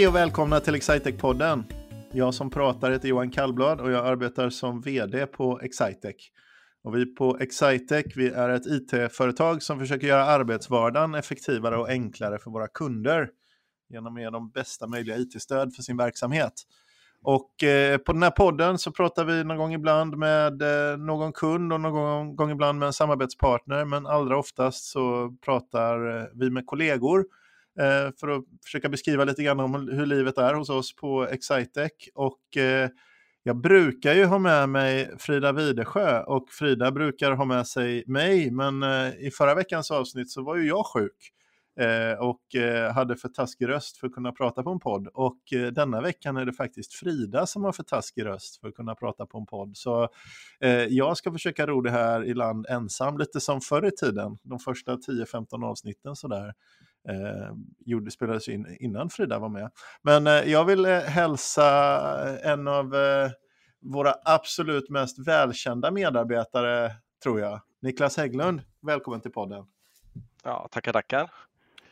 Hej och välkomna till Excitec-podden. Jag som pratar heter Johan Kallblad och jag arbetar som vd på Excitec. Och vi på Excitec vi är ett it-företag som försöker göra arbetsvardagen effektivare och enklare för våra kunder genom att ge dem bästa möjliga it-stöd för sin verksamhet. Och eh, på den här podden så pratar vi någon gång ibland med eh, någon kund och någon gång, ibland med en samarbetspartner. Men allra oftast så pratar eh, vi med kollegor Eh, för att försöka beskriva lite grann om hur livet är hos oss på Excitec. Och eh, jag brukar ju ha med mig Frida Videsjö och Frida brukar ha med sig mig. Men eh, i förra veckans avsnitt så var ju jag sjuk eh, och eh, hade för taskig röst för att kunna prata på en podd. Och eh, denna veckan är det faktiskt Frida som har för taskig röst för att kunna prata på en podd. Så eh, jag ska försöka ro det här i land ensam, lite som förr i tiden, de första 10-15 avsnitten sådär. Eh, gjorde, spelades in innan Frida var med. Men eh, jag vill eh, hälsa en av eh, våra absolut mest välkända medarbetare, tror jag. Niklas Hägglund, välkommen till podden. Ja, tackar, tackar.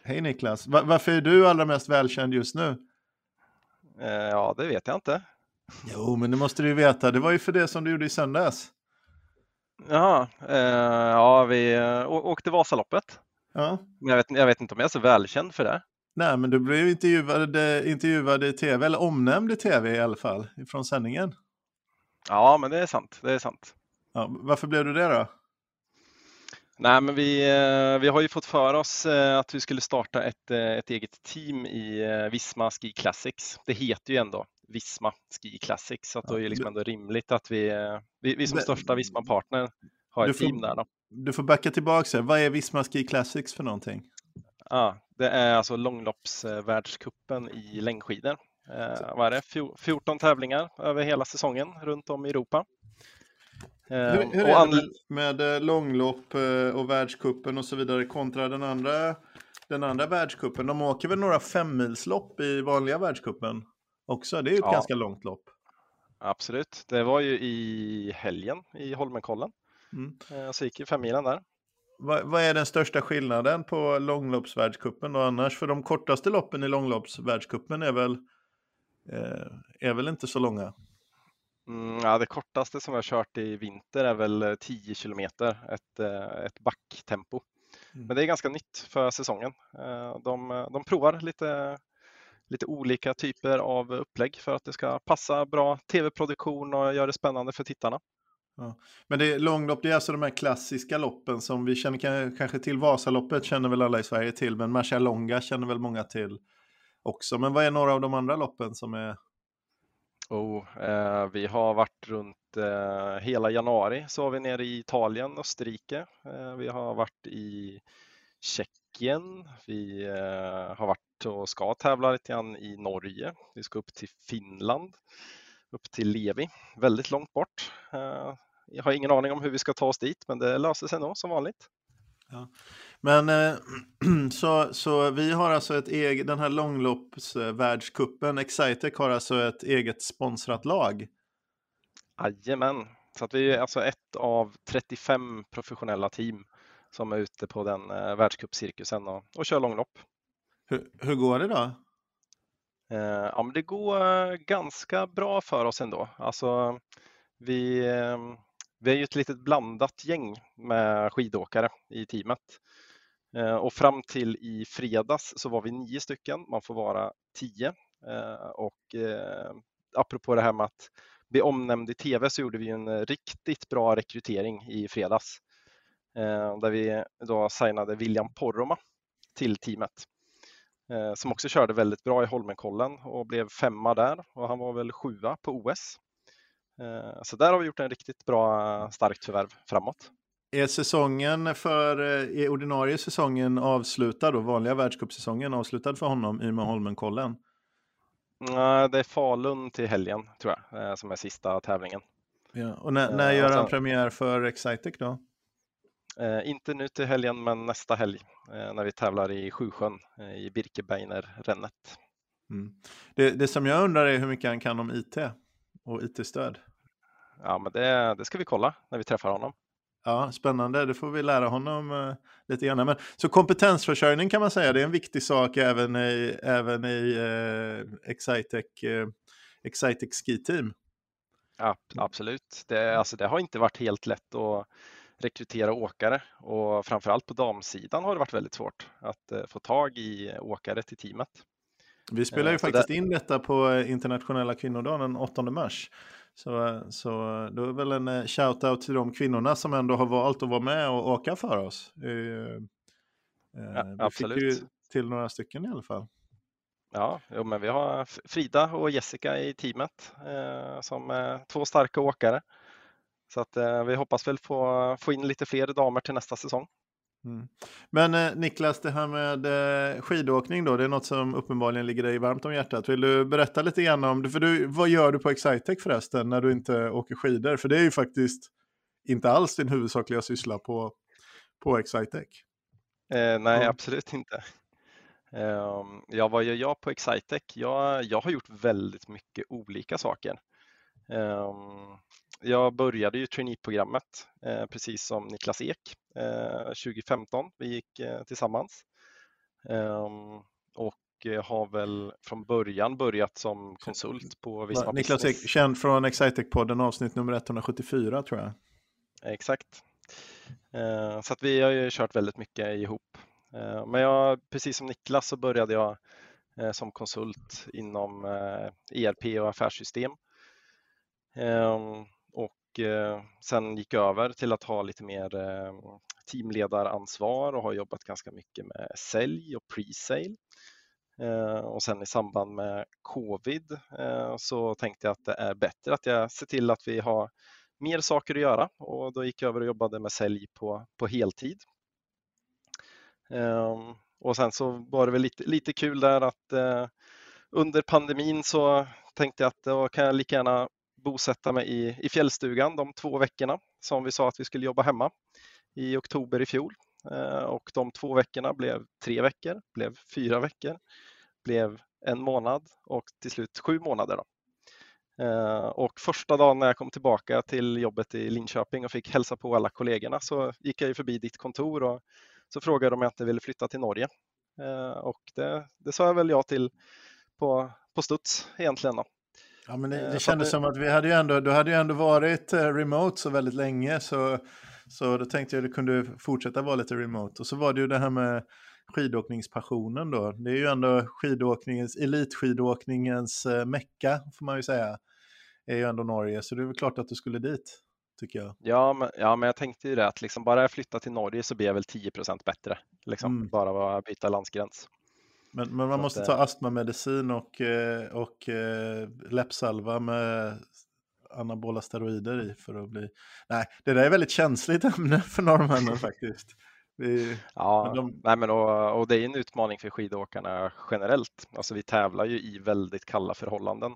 Hej Niklas, Va varför är du allra mest välkänd just nu? Eh, ja, det vet jag inte. Jo, men det måste du ju veta. Det var ju för det som du gjorde i söndags. Jaha, eh, ja, vi eh, åkte Vasaloppet. Ja. Men jag vet, jag vet inte om jag är så välkänd för det. Nej, men du blev intervjuad, intervjuad i tv, eller omnämnd i tv i alla fall, från sändningen. Ja, men det är sant. Det är sant. Ja, varför blev du det då? Nej, men vi, eh, vi har ju fått för oss eh, att vi skulle starta ett, eh, ett eget team i Visma Ski Classics. Det heter ju ändå Visma Ski Classics, så att ja, då är det liksom ändå rimligt att vi, vi, vi som största Visma-partner har ett får, team där. Då. Du får backa tillbaka. Vad är Visma Ski Classics för någonting? Ja, det är alltså långloppsvärldskuppen i längdskidor. Eh, vad är det? 14 tävlingar över hela säsongen runt om i Europa. Hur, hur är det med eh, långlopp eh, och världskuppen och så vidare kontra den andra, den andra världskuppen? De åker väl några femmilslopp i vanliga världskuppen också? Det är ju ett ja. ganska långt lopp. Absolut, det var ju i helgen i Holmenkollen. Mm. Eh, så gick ju femmilen där. Vad, vad, är den största skillnaden på långloppsvärldskuppen och annars? För de kortaste loppen i långloppsvärldskuppen är väl, eh, är väl inte så långa? Mm, ja, det kortaste som jag kört i vinter är väl 10 kilometer, ett, eh, ett backtempo. Mm. Men det är ganska nytt för säsongen. Eh, de, de provar lite, lite olika typer av upplägg för att det ska passa bra tv-produktion och göra det spännande för tittarna. Ja. Men det är långlopp, det är alltså de här klassiska loppen som vi känner kanske till. Vasaloppet känner väl alla i Sverige till, men Marcialonga känner väl många till också. Men vad är några av de andra loppen som är Oh, eh, vi har varit runt eh, hela januari så var vi nere i Italien, Österrike. Eh, vi har varit i Tjeckien. Vi eh, har varit och ska tävla lite grann i Norge. Vi ska upp till Finland, upp till Levi, väldigt långt bort. Eh, Eh, jag har ingen aning om hur vi ska ta oss dit, men det löser sig nog som vanligt. Ja. Men eh, så, så vi har alltså ett eget, den här långloppsvärldskuppen, Excitec har alltså ett eget sponsrat lag. Jajamän, så att vi är alltså ett av 35 professionella team som är ute på den eh, världscupcirkusen och, och kör långlopp. Hur, hur går det då? Eh, ja, men det går eh, ganska bra för oss ändå. Alltså, vi, eh, vi är ju ett litet blandat gäng med skidåkare i teamet. Eh, och fram till i fredags så var vi nio stycken, man får vara tio. Eh, och eh, apropå det här med att bli omnämnd i tv så gjorde vi en riktigt bra rekrytering i fredags. Där vi då signade William Porroma till teamet. Som också körde väldigt bra i Holmenkollen och blev femma där och han var väl sjua på OS. Så där har vi gjort en riktigt bra starkt förvärv framåt. Är säsongen för, eh, är ordinarie säsongen avslutad då, vanliga världscupsäsongen avslutad för honom i och med Holmenkollen? Nej, det är Falun till helgen tror jag, eh, som är sista tävlingen. Ja, och när, när gör han premiär för Excitec då? Eh, inte nu till helgen, men nästa helg eh, när vi tävlar i Sjusjön eh, i Birkebeiner-rännet. Mm. Det, det som jag undrar är hur mycket han kan om IT och IT-stöd. Ja, men det, det ska vi kolla när vi träffar honom. Ja, spännande. Det får vi lära honom uh, lite grann. Men, så kompetensförsörjning kan man säga, det är en viktig sak även i, även i uh, Excitec, Excitec Ski Team. Ja, absolut. Det, alltså, det har inte varit helt lätt att rekrytera åkare och framförallt på damsidan har det varit väldigt svårt att uh, få tag i åkare till teamet. Vi spelar ju faktiskt det... in detta på internationella kvinnodagen den 8 mars. Så, så då är väl en shout-out till de kvinnorna som ändå har valt att vara med och åka för oss. Eh, ja, vi absolut. fick ju till några stycken i alla fall. Ja, jo, men vi har Frida och Jessica i teamet eh, som är två starka åkare. Så att eh, vi hoppas väl få, få in lite fler damer till nästa säsong. Mm. Men eh, Niklas, det här med eh, skidåkning då, det är något som uppenbarligen ligger dig varmt om hjärtat. Vill du berätta lite grann om det? För du, vad gör du på Excitec förresten när du inte åker skidor? För det är ju faktiskt inte alls din huvudsakliga syssla på, på Excitec. Eh, nej, mm. absolut inte. Um, ja, vad gör jag på Excitec? Jag, jag har gjort väldigt mycket olika saker. Um, jag började ju traineeprogrammet eh, precis som Niklas Ek eh, 2015. Vi gick eh, tillsammans ehm, och eh, har väl från början börjat som konsult på Visma Niklas Ek, känd från Excitec-podden avsnitt nummer 174 tror jag. Exakt. Eh, så att vi har ju kört väldigt mycket ihop. Eh, men jag, precis som Niklas så började jag som konsult inom ERP e och affärssystem. Ehm, och eh, sen gick över till att ha lite mer eh, teamledaransvar och har jobbat ganska mycket med sälj och pre-sale. Eh, och sen i samband med covid eh, så tänkte jag att det är bättre att jag ser till att vi har mer saker att göra och då gick jag över och jobbade med sälj på, på heltid. Ehm, och sen så var det väl lite, lite kul där att eh, under pandemin så tänkte jag att då kan jag lika gärna bosätta mig i, i fjällstugan de två veckorna som vi sa att vi skulle jobba hemma i oktober i fjol. Eh, och de två veckorna blev tre veckor, blev fyra veckor, blev en månad och till slut sju månader. Då. Eh, och första dagen när jag kom tillbaka till jobbet i Linköping och fick hälsa på alla kollegorna så gick jag förbi ditt kontor och så frågade de om jag inte ville flytta till Norge. Eh, och det, det sa jag väl ja till på, på studs egentligen. Då. Ja, men det, eh, det kändes som att vi hade ju ändå, du hade ju ändå varit eh, remote så väldigt länge så, så då tänkte jag att du kunde fortsätta vara lite remote. Och så var det ju det här med skidåkningspassionen då. Det är ju ändå skidåkningens, elitskidåkningens eh, mecka får man ju säga. är ju ändå Norge, så det är väl klart att du skulle dit. Tycker jag. Ja, men, ja, men jag tänkte ju det att liksom bara jag flyttar till Norge så blir jag väl 10% bättre. Liksom, mm. Bara byta landsgräns. Men, men man måste ta astmamedicin och, eh, och eh, läppsalva med anabola steroider i för att bli... Nej, det där är väldigt känsligt ämne för norrmännen faktiskt. Vi, ja, men de... nej, men och, och, det är en utmaning för skidåkarna generellt. Alltså vi tävlar ju i väldigt kalla förhållanden,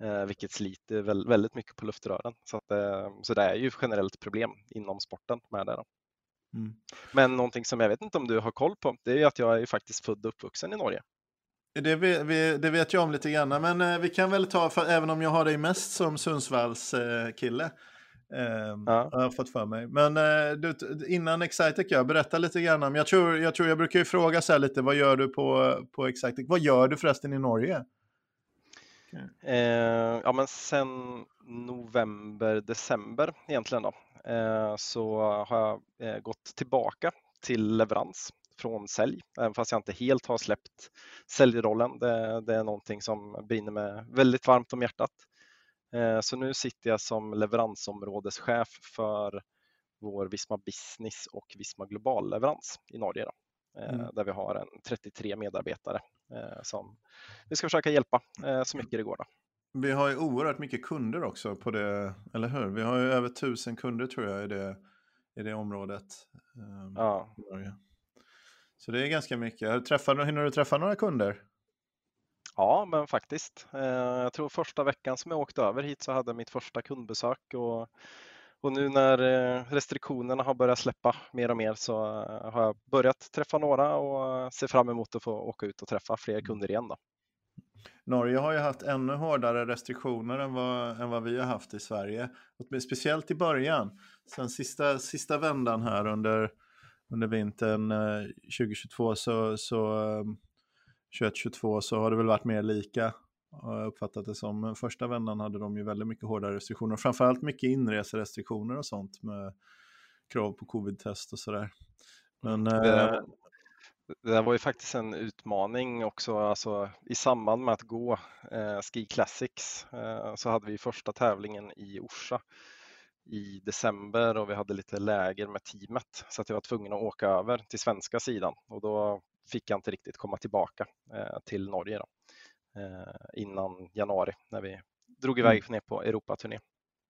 eh, vilket sliter väldigt, väldigt mycket på luftrören. Så, att, eh, så det är ju generellt problem inom sporten med det. Då. Mm. Men någonting som jag vet inte om du har koll på, det är att jag är faktiskt född och uppvuxen i Norge. Det, vi, det vet jag om lite grann, men eh, vi kan väl ta, för, även om jag har dig mest som Sundsvalls eh, kille, eh, ja. har jag fått för mig. Men eh, du, innan Excitec, jag berätta lite grann om, jag tror jag, tror jag brukar ju fråga så här lite, vad gör du på, på Excitec? Vad gör du förresten i Norge? Okay. Eh, ja, men sen november, december egentligen då, så har jag eh, gått tillbaka till leverans från sälj, även fast jag inte helt har släppt säljrollen. Det, det är någonting som brinner mig väldigt varmt om hjärtat. Eh, så nu sitter jag som leveransområdeschef för vår Visma Business och Visma Global leverans i Norge. Då, mm. Där vi har en 33 medarbetare som vi ska försöka hjälpa så mycket det går. Då. Vi har ju oerhört mycket kunder också på det, eller hur? Vi har ju över tusen kunder tror jag i det, i det området. Um, ja. Så det är ganska mycket. Träffar, hinner du träffa några kunder? Ja, men faktiskt. Eh, jag tror första veckan som jag åkte över hit så hade jag mitt första kundbesök och, och nu när eh, restriktionerna har börjat släppa mer och mer så eh, har jag börjat träffa några och ser fram emot att få åka ut och träffa fler kunder igen. Då. Norge har ju haft ännu hårdare restriktioner än vad, än vad vi har haft i Sverige. Speciellt i början. Sen sista, sista vändan här under, under vintern eh, 2022 så, så eh, 21-22 så har det väl varit mer lika. Har jag uppfattat det som. Men första vändan hade de ju väldigt mycket hårdare restriktioner. Framförallt mycket inreserestriktioner och sånt med krav på covid-test och sådär. Men, det, det där var ju faktiskt en utmaning också. Alltså, I samband med att gå eh, Ski Classics eh, så hade vi första tävlingen i Orsa i december och vi hade lite läger med teamet så att jag var tvungen att åka över till svenska sidan och då fick jag inte riktigt komma tillbaka eh, till Norge då, eh, innan januari när vi drog iväg mm. ner på Europaturné.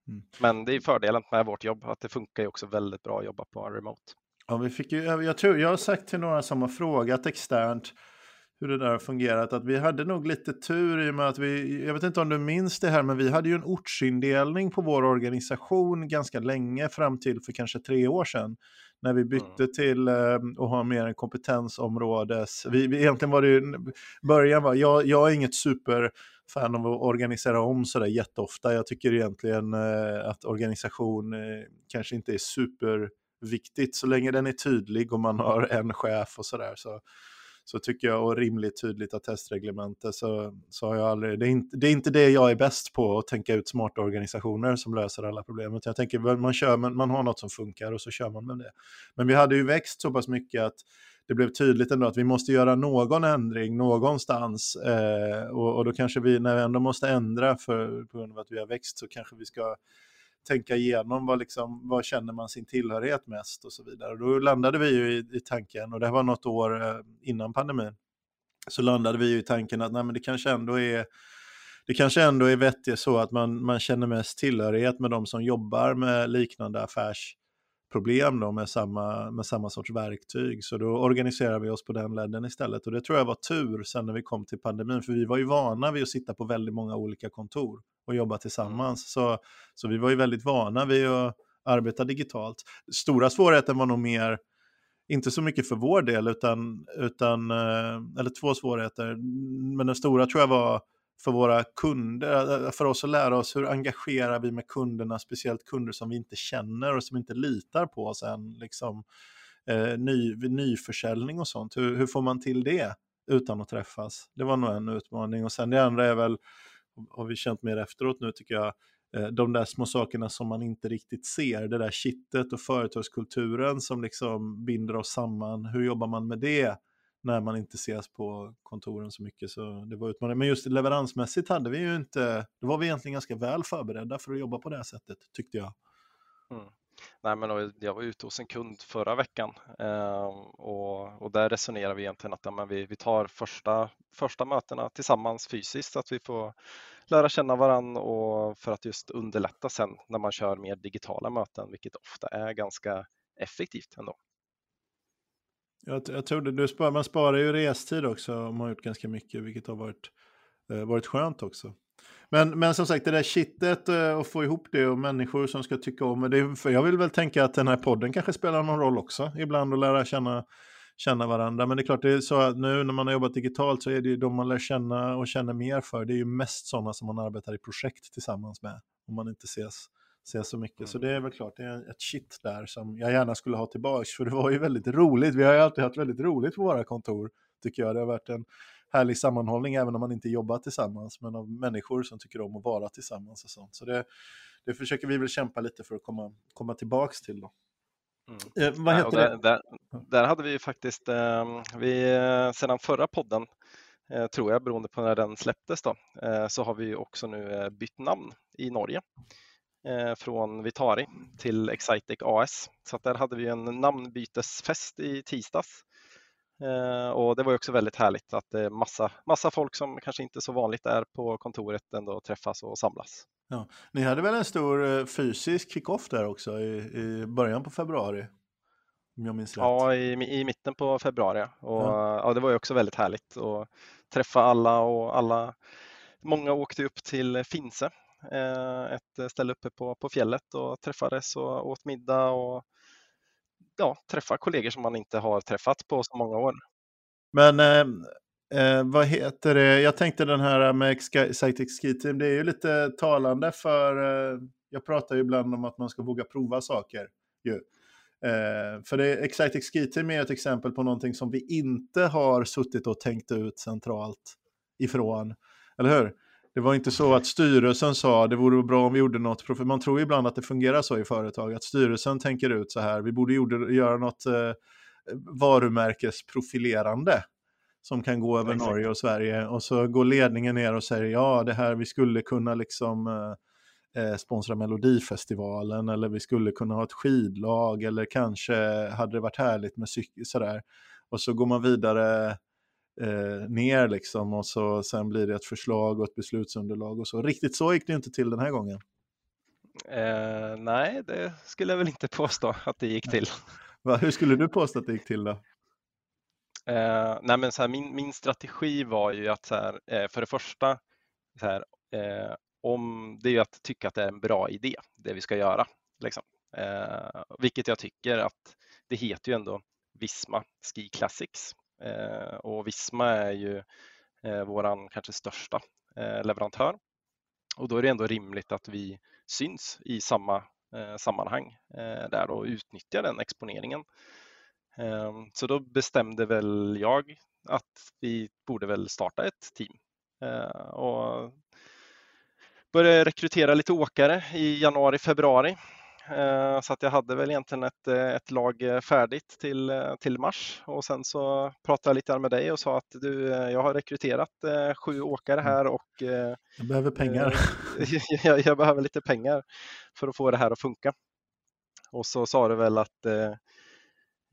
Mm. Men det är fördelen med vårt jobb att det funkar ju också väldigt bra att jobba på remote. Ja, vi fick ju, jag, tror, jag har sagt till några som har frågat externt hur det där har fungerat, att vi hade nog lite tur i och med att vi, jag vet inte om du minns det här, men vi hade ju en ortsindelning på vår organisation ganska länge, fram till för kanske tre år sedan. När vi bytte mm. till eh, att ha mer en kompetensområdes... Vi, vi, egentligen var det ju, början var, jag, jag är inget superfan av att organisera om sådär jätteofta. Jag tycker egentligen eh, att organisation eh, kanske inte är viktigt, så länge den är tydlig och man har en chef och sådär. Så, så tycker jag, och rimligt tydligt attestreglemente, så, så har jag aldrig, det är, inte, det är inte det jag är bäst på, att tänka ut smarta organisationer som löser alla problem. utan Jag tänker, man, kör, man, man har något som funkar och så kör man med det. Men vi hade ju växt så pass mycket att det blev tydligt ändå att vi måste göra någon ändring någonstans. Eh, och, och, då kanske vi, när vi ändå måste ändra för, på grund av att vi har växt, så kanske vi ska tänka igenom vad, liksom, vad känner man sin tillhörighet mest och så vidare. Och då landade vi ju i, i tanken, och det här var något år eh, innan pandemin, så landade vi ju i tanken att nej, men det kanske ändå är det kanske ändå är vettigt så att man, man känner mest tillhörighet med de som jobbar med liknande affärs affärsproblem då, med, samma, med samma sorts verktyg. Så då organiserar vi oss på den ledden istället. Och det tror jag var tur sen när vi kom till pandemin, för vi var ju vana vid att sitta på väldigt många olika kontor och jobba mm. tillsammans. Så, så vi var ju väldigt vana vid att arbeta digitalt. Stora svårigheten var nog mer, inte så mycket för vår del, utan, utan eh, eller två svårigheter. Men den stora tror jag var för våra kunder, eh, eh, för oss att lära oss hur engagerar vi med kunderna, speciellt kunder som vi inte känner och som inte litar på oss än, liksom, eh, ny, nyförsäljning och sånt. Hur, hur får man till det utan att träffas? Det var nog en utmaning. Och sen det andra är väl har vi känt mer efteråt nu tycker jag, eh, de där små sakerna som man inte riktigt ser, det där kittet och företagskulturen som liksom binder oss samman. Hur jobbar man med det när man inte ses på kontoren så mycket? Så det var utmaning. Men just leveransmässigt hade vi ju inte, då var vi egentligen ganska väl förberedda för att jobba på det här sättet, tyckte jag. Mm. Nej, men jag var ute hos en kund förra veckan eh, och, och, där resonerar vi egentligen att ja, men vi, vi tar första, första mötena tillsammans fysiskt så att vi får lära känna varandra och för att just underlätta sen när man kör mer digitala möten, vilket ofta är ganska effektivt ändå. Jag, jag tror det, du spar, man sparar ju restid också om man har gjort ganska mycket, vilket har varit, eh, varit skönt också. Men, men som sagt, det där kittet eh, och eh, få ihop det och människor som ska tycka om det. För jag vill väl tänka att den här podden kanske spelar någon roll också. Ibland att lära känna, känna varandra. Men det är klart, det är så att nu när man har jobbat digitalt så är det ju de man lär känna och känner mer för. Det är ju mest sådana som man arbetar i projekt tillsammans med. Om man inte ses, ses så mycket. Mm. Så det är väl klart, det är ett shit där som jag gärna skulle ha tillbaka. För det var ju väldigt roligt. Vi har ju alltid haft väldigt roligt på våra kontor, tycker jag. Det har varit en härlig sammanhållning även om man inte jobbar tillsammans, men av människor som tycker om att vara tillsammans och sånt. Så det, det försöker vi väl kämpa lite för att komma, komma tillbaks till då. Mm. Eh, vad heter där, det? Där, där, hade vi faktiskt, eh, vi, sedan förra podden, eh, tror jag, beroende på när den släpptes, då, eh, så har vi också nu eh, bytt namn i Norge från Vitari till Excitec AS. Så där hade vi en namnbytesfest i tisdags Eh, och det var också väldigt härligt att det är massa, massa folk som kanske inte så vanligt är på kontoret ändå träffas och samlas. Ja. Ni hade väl en stor eh, fysisk kick-off där också i, i början på februari? Om jag minns rätt. Ja, i, i mitten på februari. Och, ja. ja. det var ju också väldigt härligt att träffa alla och alla. Många åkte upp till Finse, eh, Eh, ett ställe uppe på, på fjället och träffades och åt middag och ja, träffa kollegor som man inte har träffat på så många år. Men ehm, eh, vad heter det? Jag tänkte den här med Excitec Ski Team, det är ju lite talande för eh, jag pratar ju ibland om att man ska våga prova saker. Ju. Eh, för det, Excitec Ski Team är ett exempel på någonting som vi inte har suttit och tänkt ut centralt ifrån. Eller hur? Det var inte så att styrelsen sa det vore bra om vi gjorde något, för man tror ibland att det fungerar så i företag, att styrelsen tänker ut så här, vi borde göra något eh, varumärkesprofilerande som kan gå över Exakt. Norge och Sverige och så går ledningen ner och säger ja, det här vi skulle kunna liksom eh, eh sponsra Melodifestivalen eller vi skulle kunna ha ett skidlag eller kanske hade det varit härligt med cykel sådär. Och så går man vidare eh, ner liksom och så sen blir det ett förslag och ett beslutsunderlag och så. Riktigt så gick det inte till den här gången. Eh, nej, det skulle jag väl inte påstå att det gick till. Va, hur skulle du påstå att det gick till då? Eh, nej men så här, min, min strategi var ju att så här, eh, för det första, så här, eh, om, det är ju att tycka att det är en bra idé, det vi ska göra. Liksom. Eh, vilket jag tycker att det heter ju ändå Visma Ski Classics Eh, och Visma är ju eh, våran kanske största eh, leverantör och då är det ändå rimligt att vi syns i samma sammanhang där och utnyttjar den exponeringen. Ehm, så då bestämde väl jag att vi borde väl starta ett team och började rekrytera lite åkare i januari, februari. Ehm, så att jag hade väl egentligen ett, ett lag färdigt till, till mars och sen så pratade jag lite med dig och sa att du, jag har rekryterat eh, sju åkare här och eh, jag behöver pengar. jag, jag, behöver lite pengar för att få det här att funka. Och så sa du väl att eh,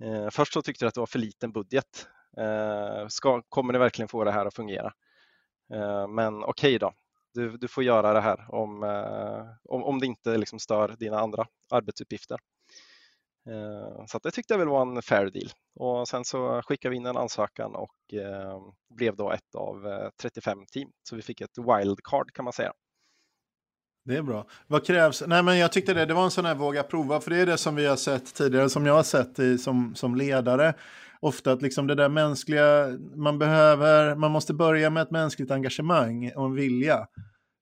Eh, först så tyckte jag att det var för liten budget. Eh, ska, kommer ni verkligen få det här att fungera? Eh, men okej okay då, du, du, får göra det här om, eh, om, om det inte liksom stör dina andra arbetsuppgifter. Eh, så det tyckte jag väl var en fair deal. Och sen så skickade vi in en ansökan och eh, blev då ett av eh, 35 team. Så vi fick ett wildcard kan man säga. Det är bra. Vad krävs? Nej, men jag tyckte det, det var en sån här våga prova, för det är det som vi har sett tidigare, som jag har sett i, som, som ledare. Ofta att liksom det där mänskliga, man behöver, man måste börja med ett mänskligt engagemang och en vilja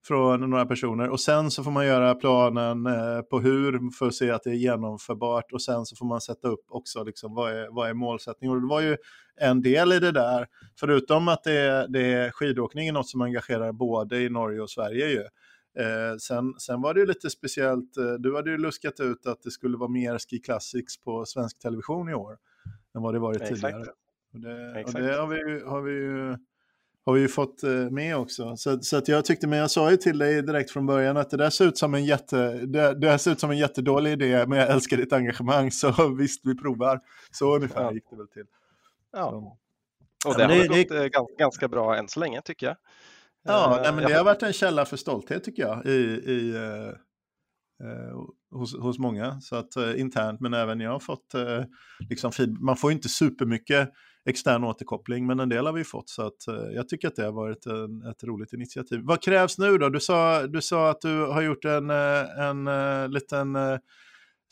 från några personer och sen så får man göra planen eh, på hur för att se att det är genomförbart och sen så får man sätta upp också liksom, vad, är, vad är målsättningen. Och det var ju en del i det där, förutom att det, det är skidåkning är något som engagerar både i Norge och Sverige ju. Eh, sen, sen var det ju lite speciellt, eh, du hade ju luskat ut att det skulle vara mer Ski Classics på svensk television i år än vad det varit Exakt. tidigare. Och det, och det har, vi ju, har, vi ju, har vi ju fått eh, med också. Så, så att jag tyckte, men jag sa ju till dig direkt från början att det där ser ut som en, jätte, det, det ser ut som en jättedålig idé, men jag älskar ditt engagemang, så visst, vi provar. Så ungefär ja. gick det väl till. Ja. Så. Och det, ja, det har det, gått det... ganska bra än så länge tycker jag. Ja, nej, men det har varit en källa för stolthet tycker jag i, i, eh, eh, Eh, hos, hos många. Så att eh, internt, men även jag har fått eh, liksom feed, Man får inte supermycket extern återkoppling, men en del har vi fått. Så att, eh, jag tycker att det har varit en, ett roligt initiativ. Vad krävs nu då? Du sa, du sa att du har gjort en, eh, en, en liten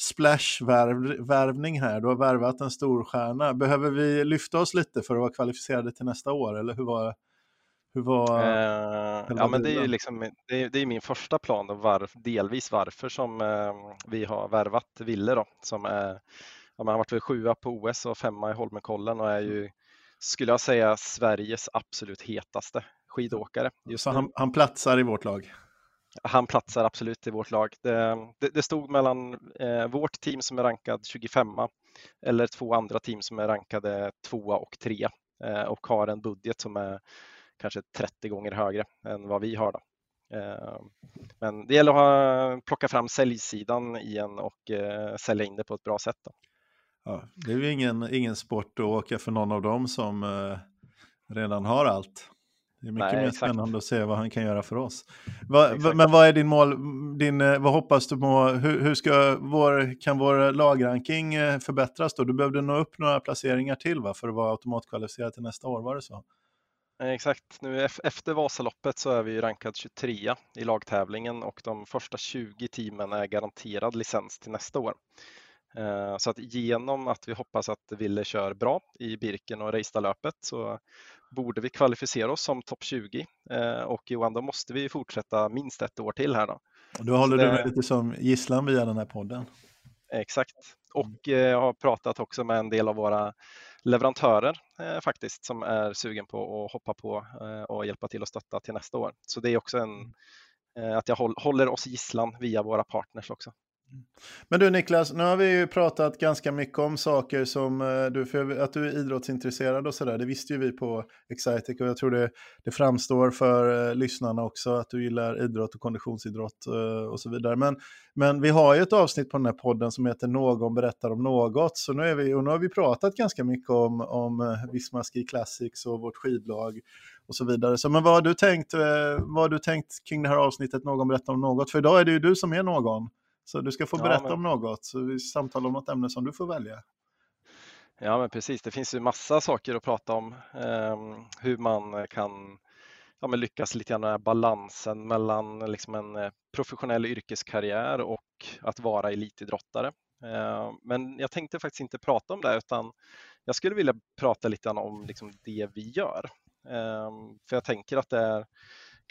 splash-värvning här. Du har värvat en storstjärna. Behöver vi lyfta oss lite för att vara kvalificerade till nästa år? Eller hur var hur var eh, Ja, men det är ju liksom, det är, det är min första plan och var, delvis varför som eh, vi har värvat Ville då, som är, ja, har varit sjua på OS och femma i Holmenkollen och är ju, skulle jag säga, Sveriges absolut hetaste skidåkare. Just Så han, han platsar i vårt lag? Han platsar absolut i vårt lag. Det, det, det stod mellan eh, vårt team som är rankad 25 eller två andra team som är rankade tvåa och trea eh, och har en budget som är kanske 30 gånger högre än vad vi har. Då. Eh, men det gäller att plocka fram säljsidan igen och eh, sälja in det på ett bra sätt. Då. Ja, det är ju ingen, ingen sport att åka för någon av dem som eh, redan har allt. Det är mycket Nej, mer exakt. spännande att se vad han kan göra för oss. Va, men vad är din mål, din, vad hoppas du på? Hur, hur ska vår, kan vår lagranking förbättras då? Du behövde nå upp några placeringar till va, för att vara automatkvalificerad till nästa år, var det så? Exakt, nu efter Vasaloppet så är vi rankad 23 i lagtävlingen och de första 20 teamen är garanterad licens till nästa år. Eh, så att genom att vi hoppas att Ville kör bra i Birken och Reistadlöpet så borde vi kvalificera oss som topp 20 eh, och Johan, då måste vi fortsätta minst ett år till här då. Och då håller det... du mig lite som gisslan via den här podden. Exakt, och jag har pratat också med en del av våra leverantörer eh, faktiskt som är sugen på att hoppa på eh, och hjälpa till att stötta till nästa år. Så det är också en, mm. eh, att jag håller oss gisslan via våra partners också. Mm. Men du Niklas, nu har vi ju pratat ganska mycket om saker som eh, du, för att du är idrottsintresserad och sådär. Det visste ju vi på Excitec och jag tror det, det framstår för eh, lyssnarna också att du gillar idrott och konditionsidrott eh, och så vidare. Men, men vi har ju ett avsnitt på den här podden som heter Någon berättar om något. Så nu, är vi, och nu har vi pratat ganska mycket om, om Visma Ski Classics och vårt skidlag och så vidare. Så, men vad har, du tänkt, vad har du tänkt kring det här avsnittet Någon berättar om något? För idag är det ju du som är någon. Så du ska få berätta ja, men... om något, så vi samtalar om något ämne som du får välja. Ja, men precis. Det finns ju massa saker att prata om. Eh, hur man kan ja, men lyckas lite grann med balansen mellan liksom en eh, professionell yrkeskarriär och att vara elitidrottare. Eh, men jag tänkte faktiskt inte prata om det utan jag skulle vilja prata lite grann om liksom det vi gör. Eh, för jag tänker att det är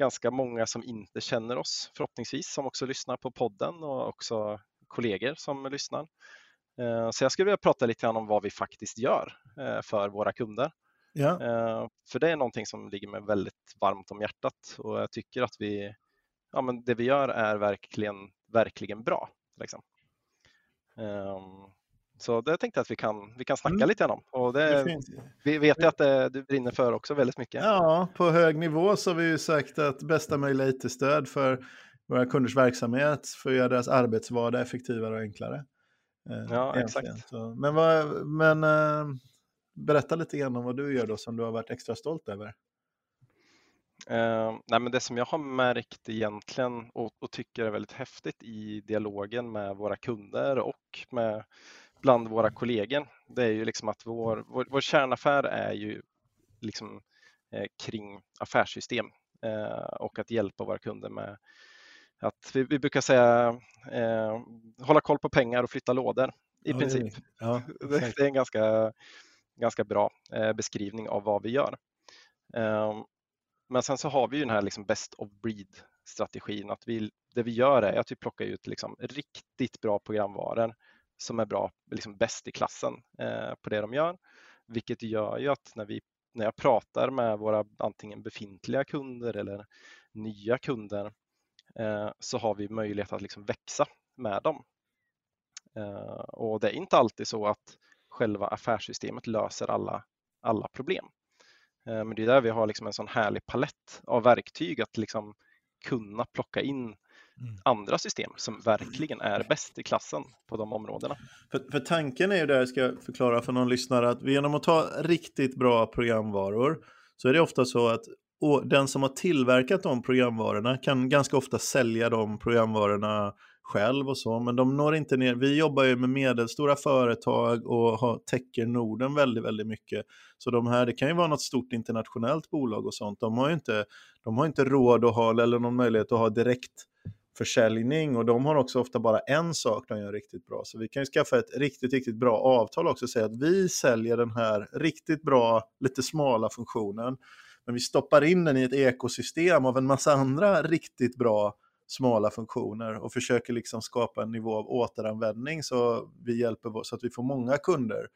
ganska många som inte känner oss förhoppningsvis som också lyssnar på podden och också kollegor som lyssnar. Eh, så jag skulle vilja prata lite grann om vad vi faktiskt gör eh, för våra kunder. Ja. Eh, för det är någonting som ligger mig väldigt varmt om hjärtat och jag tycker att vi, ja, men det vi gör är verkligen, verkligen bra. Liksom. Så det tänkte jag att vi kan, vi kan snacka mm. lite om. Och det, det vi vet ju att det, du brinner för också väldigt mycket. Ja, på hög nivå så har vi ju sagt att bästa möjliga IT-stöd för våra kunders verksamhet för att göra deras arbetsvardag effektivare och enklare. Eh, ja, exakt. Så, men vad, men äh, berätta lite grann om vad du gör då som du har varit extra stolt över. Uh, nej, men det som jag har märkt egentligen och, och, tycker är väldigt häftigt i dialogen med våra kunder och med bland våra kollegor, det är ju liksom att vår, vår, vår kärnaffär är ju liksom eh, kring affärssystem eh, och att hjälpa våra kunder med att vi, vi brukar säga eh, hålla koll på pengar och flytta lådor i ja, princip. Ja, det, är en ganska, ganska bra eh, beskrivning av vad vi gör. Ehm, men sen så har vi ju den här liksom best of breed strategin att vi, det vi gör är att vi plockar ut liksom riktigt bra programvaror som är bra, liksom bäst i klassen eh, på det de gör. Vilket gör ju att när, vi, när jag pratar med våra antingen befintliga kunder eller nya kunder eh, så har vi möjlighet att liksom växa med dem. Eh, och det är inte alltid så att själva affärssystemet löser alla, alla problem. Eh, men det är där vi har liksom en sån härlig palett av verktyg att liksom kunna plocka in Mm. andra system som verkligen är bäst i klassen på de områdena. För, för tanken är ju där, jag ska förklara för någon lyssnare, att genom att ta riktigt bra programvaror så är det ofta så att den som har tillverkat de programvarorna kan ganska ofta sälja de programvarorna själv och så, men de når inte ner. Vi jobbar ju med medelstora företag och har, täcker Norden väldigt, väldigt mycket. Så de här, det kan ju vara något stort internationellt bolag och sånt. De har ju inte, de har inte råd att ha eller någon möjlighet att ha direkt försäljning och de har också ofta bara en sak de gör riktigt bra. Så vi kan ju skaffa ett riktigt, riktigt bra avtal också och säga att vi säljer den här riktigt bra, lite smala funktionen. Men vi stoppar in den i ett ekosystem av en massa andra riktigt bra smala funktioner och försöker liksom skapa en nivå av återanvändning så vi hjälper så att vi får många kunder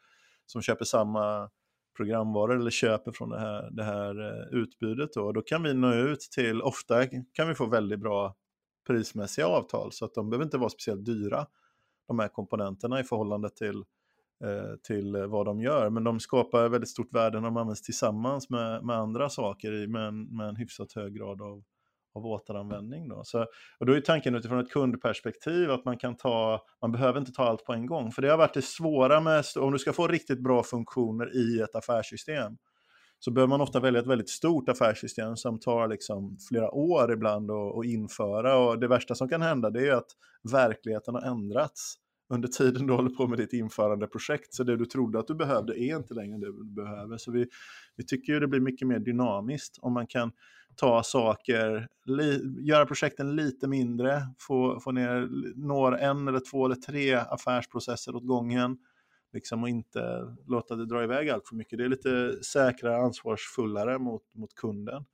som köper samma programvaror eller köper från det här, det här eh, utbudet. Då. då kan vi nå ut till, ofta kan vi få väldigt bra prismässiga avtal så att de behöver inte vara speciellt dyra, de här komponenterna i förhållande till, eh, till vad de gör. Men de skapar väldigt stort värde när de används tillsammans med, med andra saker med en, med en hyfsat hög grad av, av återanvändning. Då. Så, och då är tanken utifrån ett kundperspektiv att man kan ta, man behöver inte ta allt på en gång. För det har varit det svåra med, om du ska få riktigt bra funktioner i ett affärssystem, så behöver man ofta välja ett väldigt stort affärssystem som tar liksom flera år ibland att införa. Och det värsta som kan hända det är att verkligheten har ändrats under tiden du håller på med ditt införandeprojekt. Så det du trodde att du behövde är inte längre det du behöver. Så vi, vi tycker ju det blir mycket mer dynamiskt om man kan ta saker, li, göra projekten lite mindre, få, få ner, några en eller två eller tre affärsprocesser åt gången. Liksom och inte låta det dra iväg allt för mycket. Det är lite säkrare, ansvarsfullare mot, mot kunden.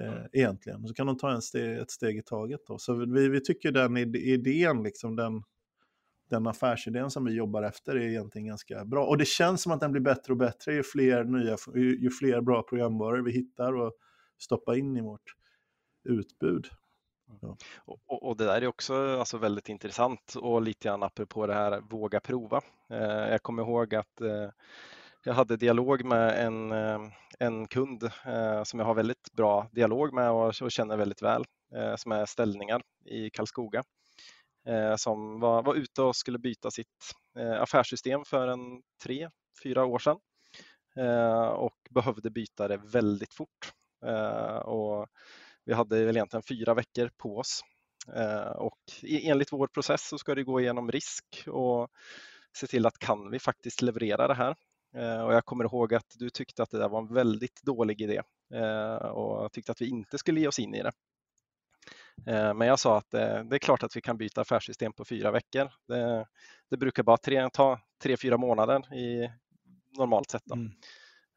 Eh, egentligen. Så kan de ta en steg, ett steg i taget. Då. Så vi, vi tycker den idén, liksom den, den affärsidén som vi jobbar efter är egentligen ganska bra. Och det känns som att den blir bättre och bättre ju fler, nya, ju, ju fler bra programvaror vi hittar och stoppar in i vårt utbud. Ja. Och, och, det där är också alltså väldigt intressant och lite grann apropå det här våga prova. Eh, jag kommer ihåg att eh, jag hade dialog med en, eh, en kund eh, som jag har väldigt bra dialog med och, och känner väldigt väl, eh, som är Ställningar i Karlskoga, eh, som var, var ute och skulle byta sitt eh, affärssystem för en tre, fyra år sedan eh, och behövde byta det väldigt fort. Eh, och vi hade väl egentligen fyra veckor på oss eh, och enligt vår process så ska det gå igenom risk och se till att kan vi faktiskt leverera det här eh, och jag kommer ihåg att du tyckte att det där var en väldigt dålig idé eh, och tyckte att vi inte skulle ge oss in i det. Men jag sa att det är klart att vi kan byta affärssystem på fyra veckor. Det, det brukar bara tre, ta tre, fyra månader i normalt sett. Mm.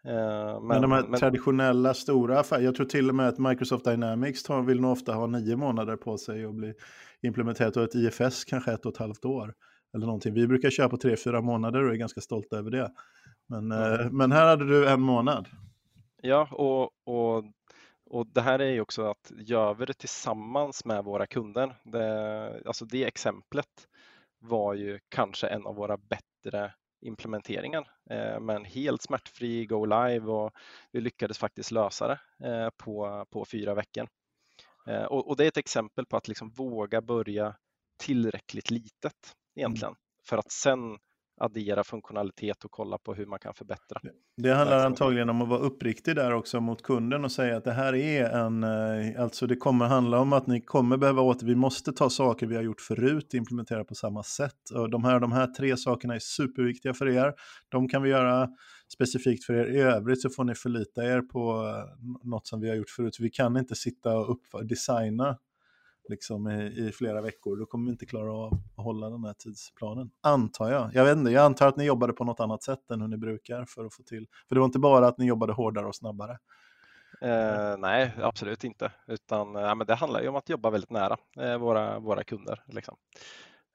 Men, men, de här men... traditionella stora affärerna, jag tror till och med att Microsoft Dynamics vill nog ofta ha nio månader på sig att bli implementerat och ett IFS kanske ett och ett halvt år. Eller någonting. Vi brukar köra på tre, fyra månader och är ganska stolta över det. Men, mm. men här hade du en månad. Ja, och, och, och det här är ju också att gör vi det tillsammans med våra kunder. Det, alltså det exemplet var ju kanske en av våra bättre implementeringar eh, med en helt smärtfri go live och vi lyckades faktiskt lösa det eh, på, på fyra veckor. Eh, och, och, det är ett exempel på att liksom våga börja tillräckligt litet mm. egentligen mm. för att sen addera funktionalitet och kolla på hur man kan förbättra. Det handlar antagligen om att vara uppriktig där också mot kunden och säga att det här är en, eh, alltså det kommer handla om att ni kommer behöva åter, vi måste ta saker vi har gjort förut, implementera på samma sätt. Och de, här, de här tre sakerna är superviktiga för er. De kan vi göra specifikt för er. I övrigt så får ni förlita er på eh, något som vi har gjort förut. Vi kan inte sitta och upp, designa liksom i, i, flera veckor, då kommer vi inte klara av att hålla den här tidsplanen. Antar jag. Jag vet inte, jag antar att ni jobbade på något annat sätt än hur ni brukar för att få till. För det var inte bara att ni jobbade hårdare och snabbare. Eh, nej, absolut inte. Utan eh, men det handlar ju om att jobba väldigt nära eh, våra, våra kunder. Liksom.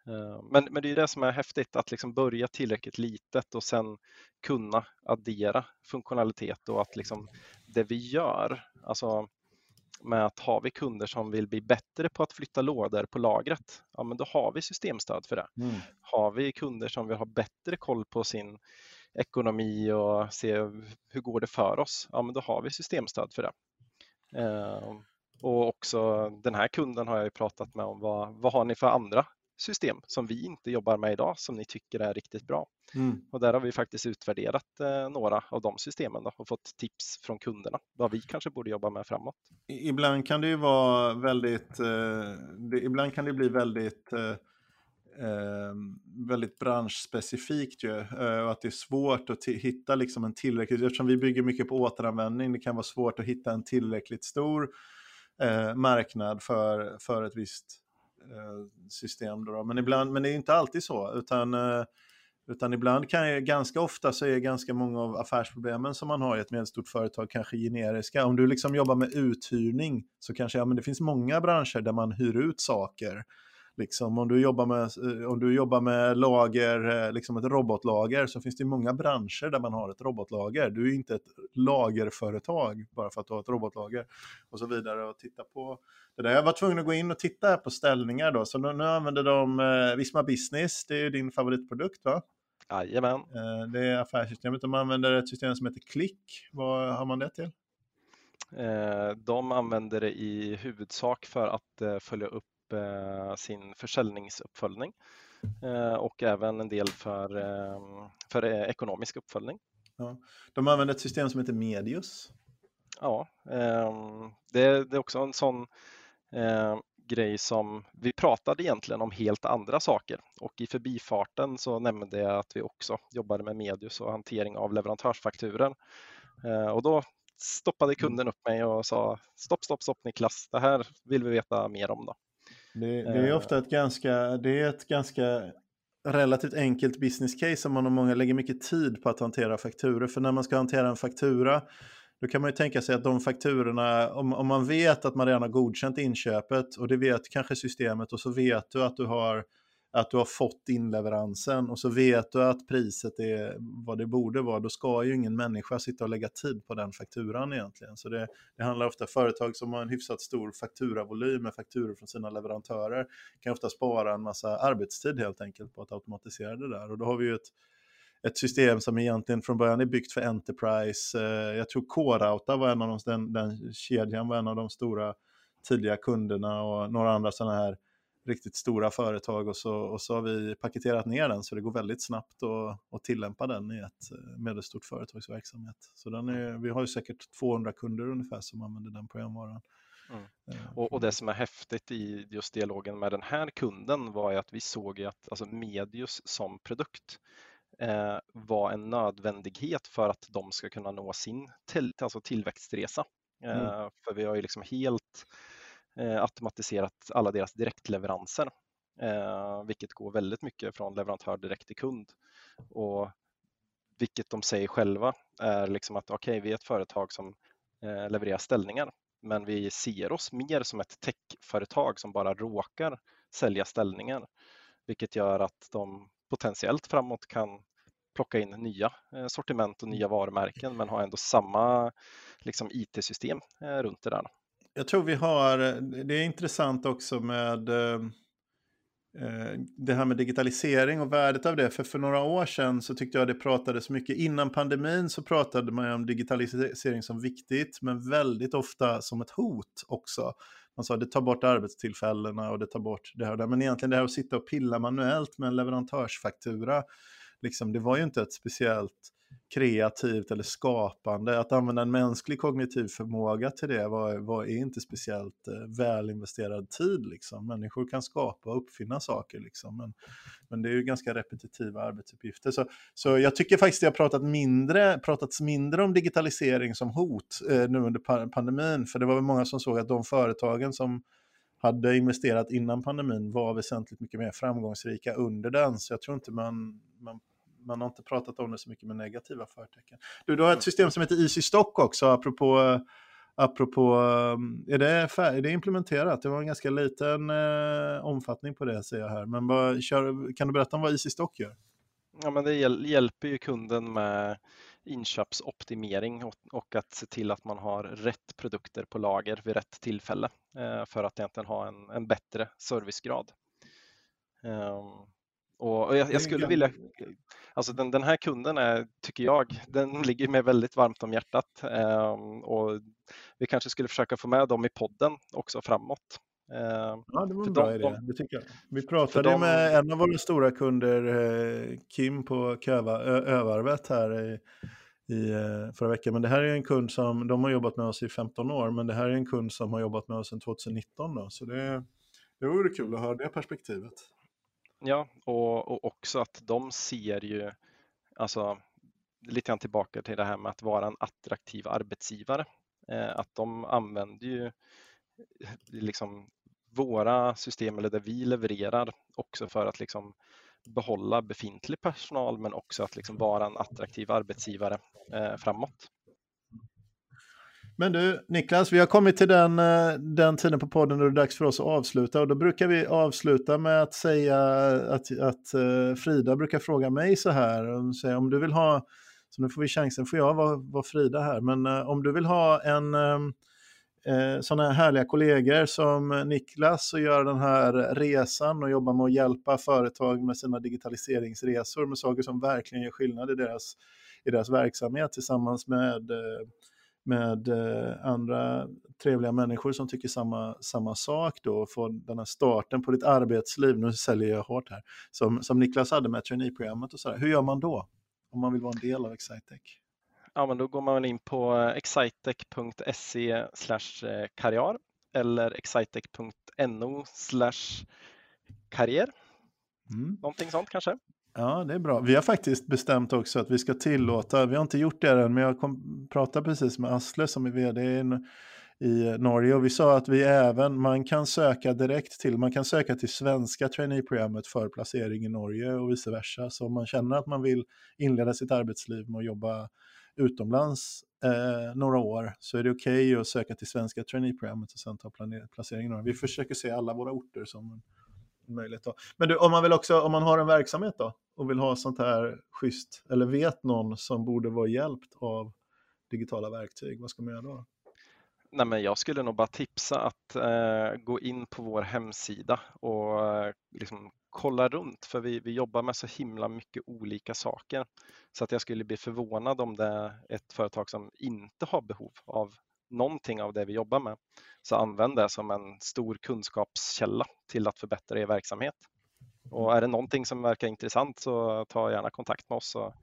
Eh, men, men det är det som är häftigt, att liksom börja tillräckligt litet och sen kunna addera funktionalitet och att liksom det vi gör, alltså med att har vi kunder som vill bli bättre på att flytta lådor på lagret, ja men då har vi systemstöd för det. Mm. Har vi kunder som vill ha bättre koll på sin ekonomi och se hur går det för oss, ja men då har vi systemstöd för det. Eh, och också den här kunden har jag ju pratat med om, vad, vad har ni för andra system som vi inte jobbar med idag som ni tycker är riktigt bra. Mm. Och där har vi faktiskt utvärderat eh, några av de systemen då, och fått tips från kunderna vad vi kanske borde jobba med framåt. Ibland kan det ju vara väldigt, eh, det, ibland kan det bli väldigt eh, eh väldigt branschspecifikt ju. Eh, och att det är svårt att hitta liksom en tillräckligt, eftersom vi bygger mycket på återanvändning, det kan vara svårt att hitta en tillräckligt stor eh, marknad för, för ett visst Eh, system. Då, Men, ibland, men det är inte alltid så, utan, eh, utan ibland kan jag, ganska ofta så är ganska många av affärsproblemen som man har i ett medelstort företag kanske generiska. Om du liksom jobbar med uthyrning så kanske ja, men det finns många branscher där man hyr ut saker Liksom, om, du jobbar med, eh, om du jobbar med lager, eh, liksom ett robotlager, så finns det många branscher där man har ett robotlager. Du är inte ett lagerföretag bara för att du har ett robotlager och så vidare. Och titta på det där. Jag var tvungen att gå in och titta på ställningar då, så nu, nu använder de eh, Visma Business, det är din favoritprodukt va? Jajamän. Eh, det är affärssystemet. De använder ett system som heter Click. Vad har man det till? De använder det i huvudsak för att följa upp Eh, sin försäljningsuppföljning eh, och även en del för, ehm, för ekonomisk uppföljning. Ja. De använder ett system som heter Medius. Ja, ehm, det, är också en sån eh, grej som vi pratade egentligen om helt andra saker och i förbifarten så nämnde jag att vi också jobbade med Medius och hantering av leverantörsfakturer. Och då stoppade kunden upp mig och sa stopp, stopp, stopp Niklas, det här vill vi veta mer om då. Det, det är ofta ett ganska, det är ett ganska relativt enkelt business case om man och många lägger mycket tid på att hantera fakturor. För när man ska hantera en faktura då kan man ju tänka sig att de fakturorna, om, om man vet att man redan har godkänt inköpet och det vet kanske systemet och så vet du att du har att du har fått inleveransen och så vet du att priset är vad det borde vara, då ska ju ingen människa sitta och lägga tid på den fakturan egentligen. Så det, det handlar ofta om företag som har en hyfsat stor fakturavolym med fakturor från sina leverantörer kan ofta spara en massa arbetstid helt enkelt på att automatisera det där. Och då har vi ju ett, ett system som egentligen från början är byggt för Enterprise. Eh, jag tror K-Rauta var en av de, den, den kedjan var en av de stora tidiga kunderna och några andra sådana här riktigt stora företag och så, och så har vi paketerat ner den så det går väldigt snabbt att, att tillämpa den i ett eh, medelstort företags verksamhet. Så den är, vi har ju säkert 200 kunder ungefär som använder den programvaran. Mm. Eh, och, och, det som är häftigt i just dialogen med den här kunden var ju att vi såg att alltså Medius som produkt eh, var en nödvändighet för att de ska kunna nå sin till, alltså tillväxtresa. Mm. Eh, mm. För vi har ju liksom helt Eh, automatiserat alla deras direktleveranser, eh, vilket går väldigt mycket från leverantör direkt till kund. Och vilket de säger själva är liksom att okej, okay, vi är ett företag som eh, levererar ställningar, men vi ser oss mer som ett techföretag som bara råkar sälja ställningar, vilket gör att de potentiellt framåt kan plocka in nya eh, sortiment och nya varumärken men ha ändå samma liksom, IT-system eh, runt det där jag tror vi har, eh, det är intressant också med eh, eh, det här med digitalisering och värdet av det. För för några år sedan så tyckte jag det pratades mycket, innan pandemin så pratade man om digitalisering som viktigt, men väldigt ofta som ett hot också. Man sa det tar bort arbetstillfällena och det tar bort det här och det. Men egentligen det här att sitta och pilla manuellt med en leverantörsfaktura, liksom, det var ju inte ett speciellt kreativt eller skapande. Att använda en mänsklig kognitiv förmåga till det var, var är inte speciellt eh, välinvesterad tid. Liksom. Människor kan skapa och uppfinna saker, liksom. men, men det är ju ganska repetitiva arbetsuppgifter. Så, så jag tycker faktiskt det har pratat mindre, pratats mindre om digitalisering som hot eh, nu under pandemin, för det var väl många som såg att de företagen som hade investerat innan pandemin var väsentligt mycket mer framgångsrika under den, så jag tror inte man, man man har inte pratat om det så mycket med negativa förtecken. Du, du har ett system som heter Easy Stock också, apropå, apropå är, det är det implementerat? Det var en ganska liten eh, omfattning på det, ser jag här. Men vad, kör, kan du berätta om vad Easy Stock gör? Ja, men det hjälper ju kunden med inköpsoptimering och, och att se till att man har rätt produkter på lager vid rätt tillfälle eh, för att egentligen ha en, en bättre servicegrad. Um, och jag, jag skulle vilja, alltså den, den, här kunden är, tycker jag, den ligger mig väldigt varmt om hjärtat um, och vi kanske skulle försöka få med dem i podden också framåt. Um, ja, det var en bra de, idé. Det tycker jag. Vi pratade de, med en av våra stora kunder, eh, Kim på Köva, Övarvet här i, i eh, förra veckan. Men det här är en kund som, de har jobbat med oss i 15 år, men det här är en kund som har jobbat med oss sedan 2019. Då, så det, det vore kul att höra det perspektivet. Ja, och, och också att de ser ju, alltså lite grann tillbaka till det här med att vara en attraktiv arbetsgivare. Eh, att de använder ju eh, liksom våra system eller det vi levererar också för att liksom behålla befintlig personal men också att liksom vara en attraktiv arbetsgivare eh, framåt. Men du, Niklas, vi har kommit till den, eh, den tiden på podden då det är dags för oss att avsluta. Och då brukar vi avsluta med att säga att, att eh, Frida brukar fråga mig så här. Om, om du vill ha, så nu får vi chansen, får jag vara, vara Frida här, men eh, om du vill ha en sådana här härliga kollegor som Niklas och göra den här resan och jobba med att hjälpa företag med sina digitaliseringsresor med saker som verkligen gör skillnad i deras, i deras verksamhet tillsammans med med eh, andra trevliga människor som tycker samma, samma sak då och få den här starten på ditt arbetsliv, nu säljer jag hårt här, som, som Niklas hade med traineeprogrammet och sådär. Hur gör man då om man vill vara en del av Excitec? Ja, men då går man in på excitec.se eh, karriär eller excitec.no karriär. Mm. Någonting sånt kanske? Ja, det är bra. Vi har faktiskt bestämt också att vi ska tillåta, vi har inte gjort det än, men jag kom, pratade precis med Asle som är vd i, i Norge och vi sa att vi även, man kan söka direkt till, man kan söka till svenska traineeprogrammet för placering i Norge och vice versa. Så om man känner att man vill inleda sitt arbetsliv med att jobba utomlands eh, några år så är det okej okay att söka till svenska traineeprogrammet och sen ta placering i Norge. Vi försöker se alla våra orter som möjligt. Då. Men du, om man, vill också, om man har en verksamhet då och vill ha sånt här schysst, eller vet någon som borde vara hjälpt av digitala verktyg, vad ska man göra då? Nej, men jag skulle nog bara tipsa att eh, gå in på vår hemsida och eh, liksom kolla runt för vi, vi jobbar med så himla mycket olika saker. Så att jag skulle bli förvånad om det är ett företag som inte har behov av någonting av det vi jobbar med. Så använd det som en stor kunskapskälla till att förbättra er verksamhet. Och är det någonting som verkar intressant så ta gärna kontakt med oss. Och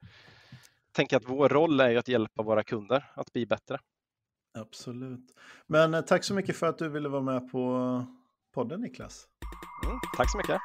tänker att vår roll är att hjälpa våra kunder att bli bättre. Absolut. Men eh, tack så mycket för att du ville vara med på podden Niklas. Mm, tack så mycket.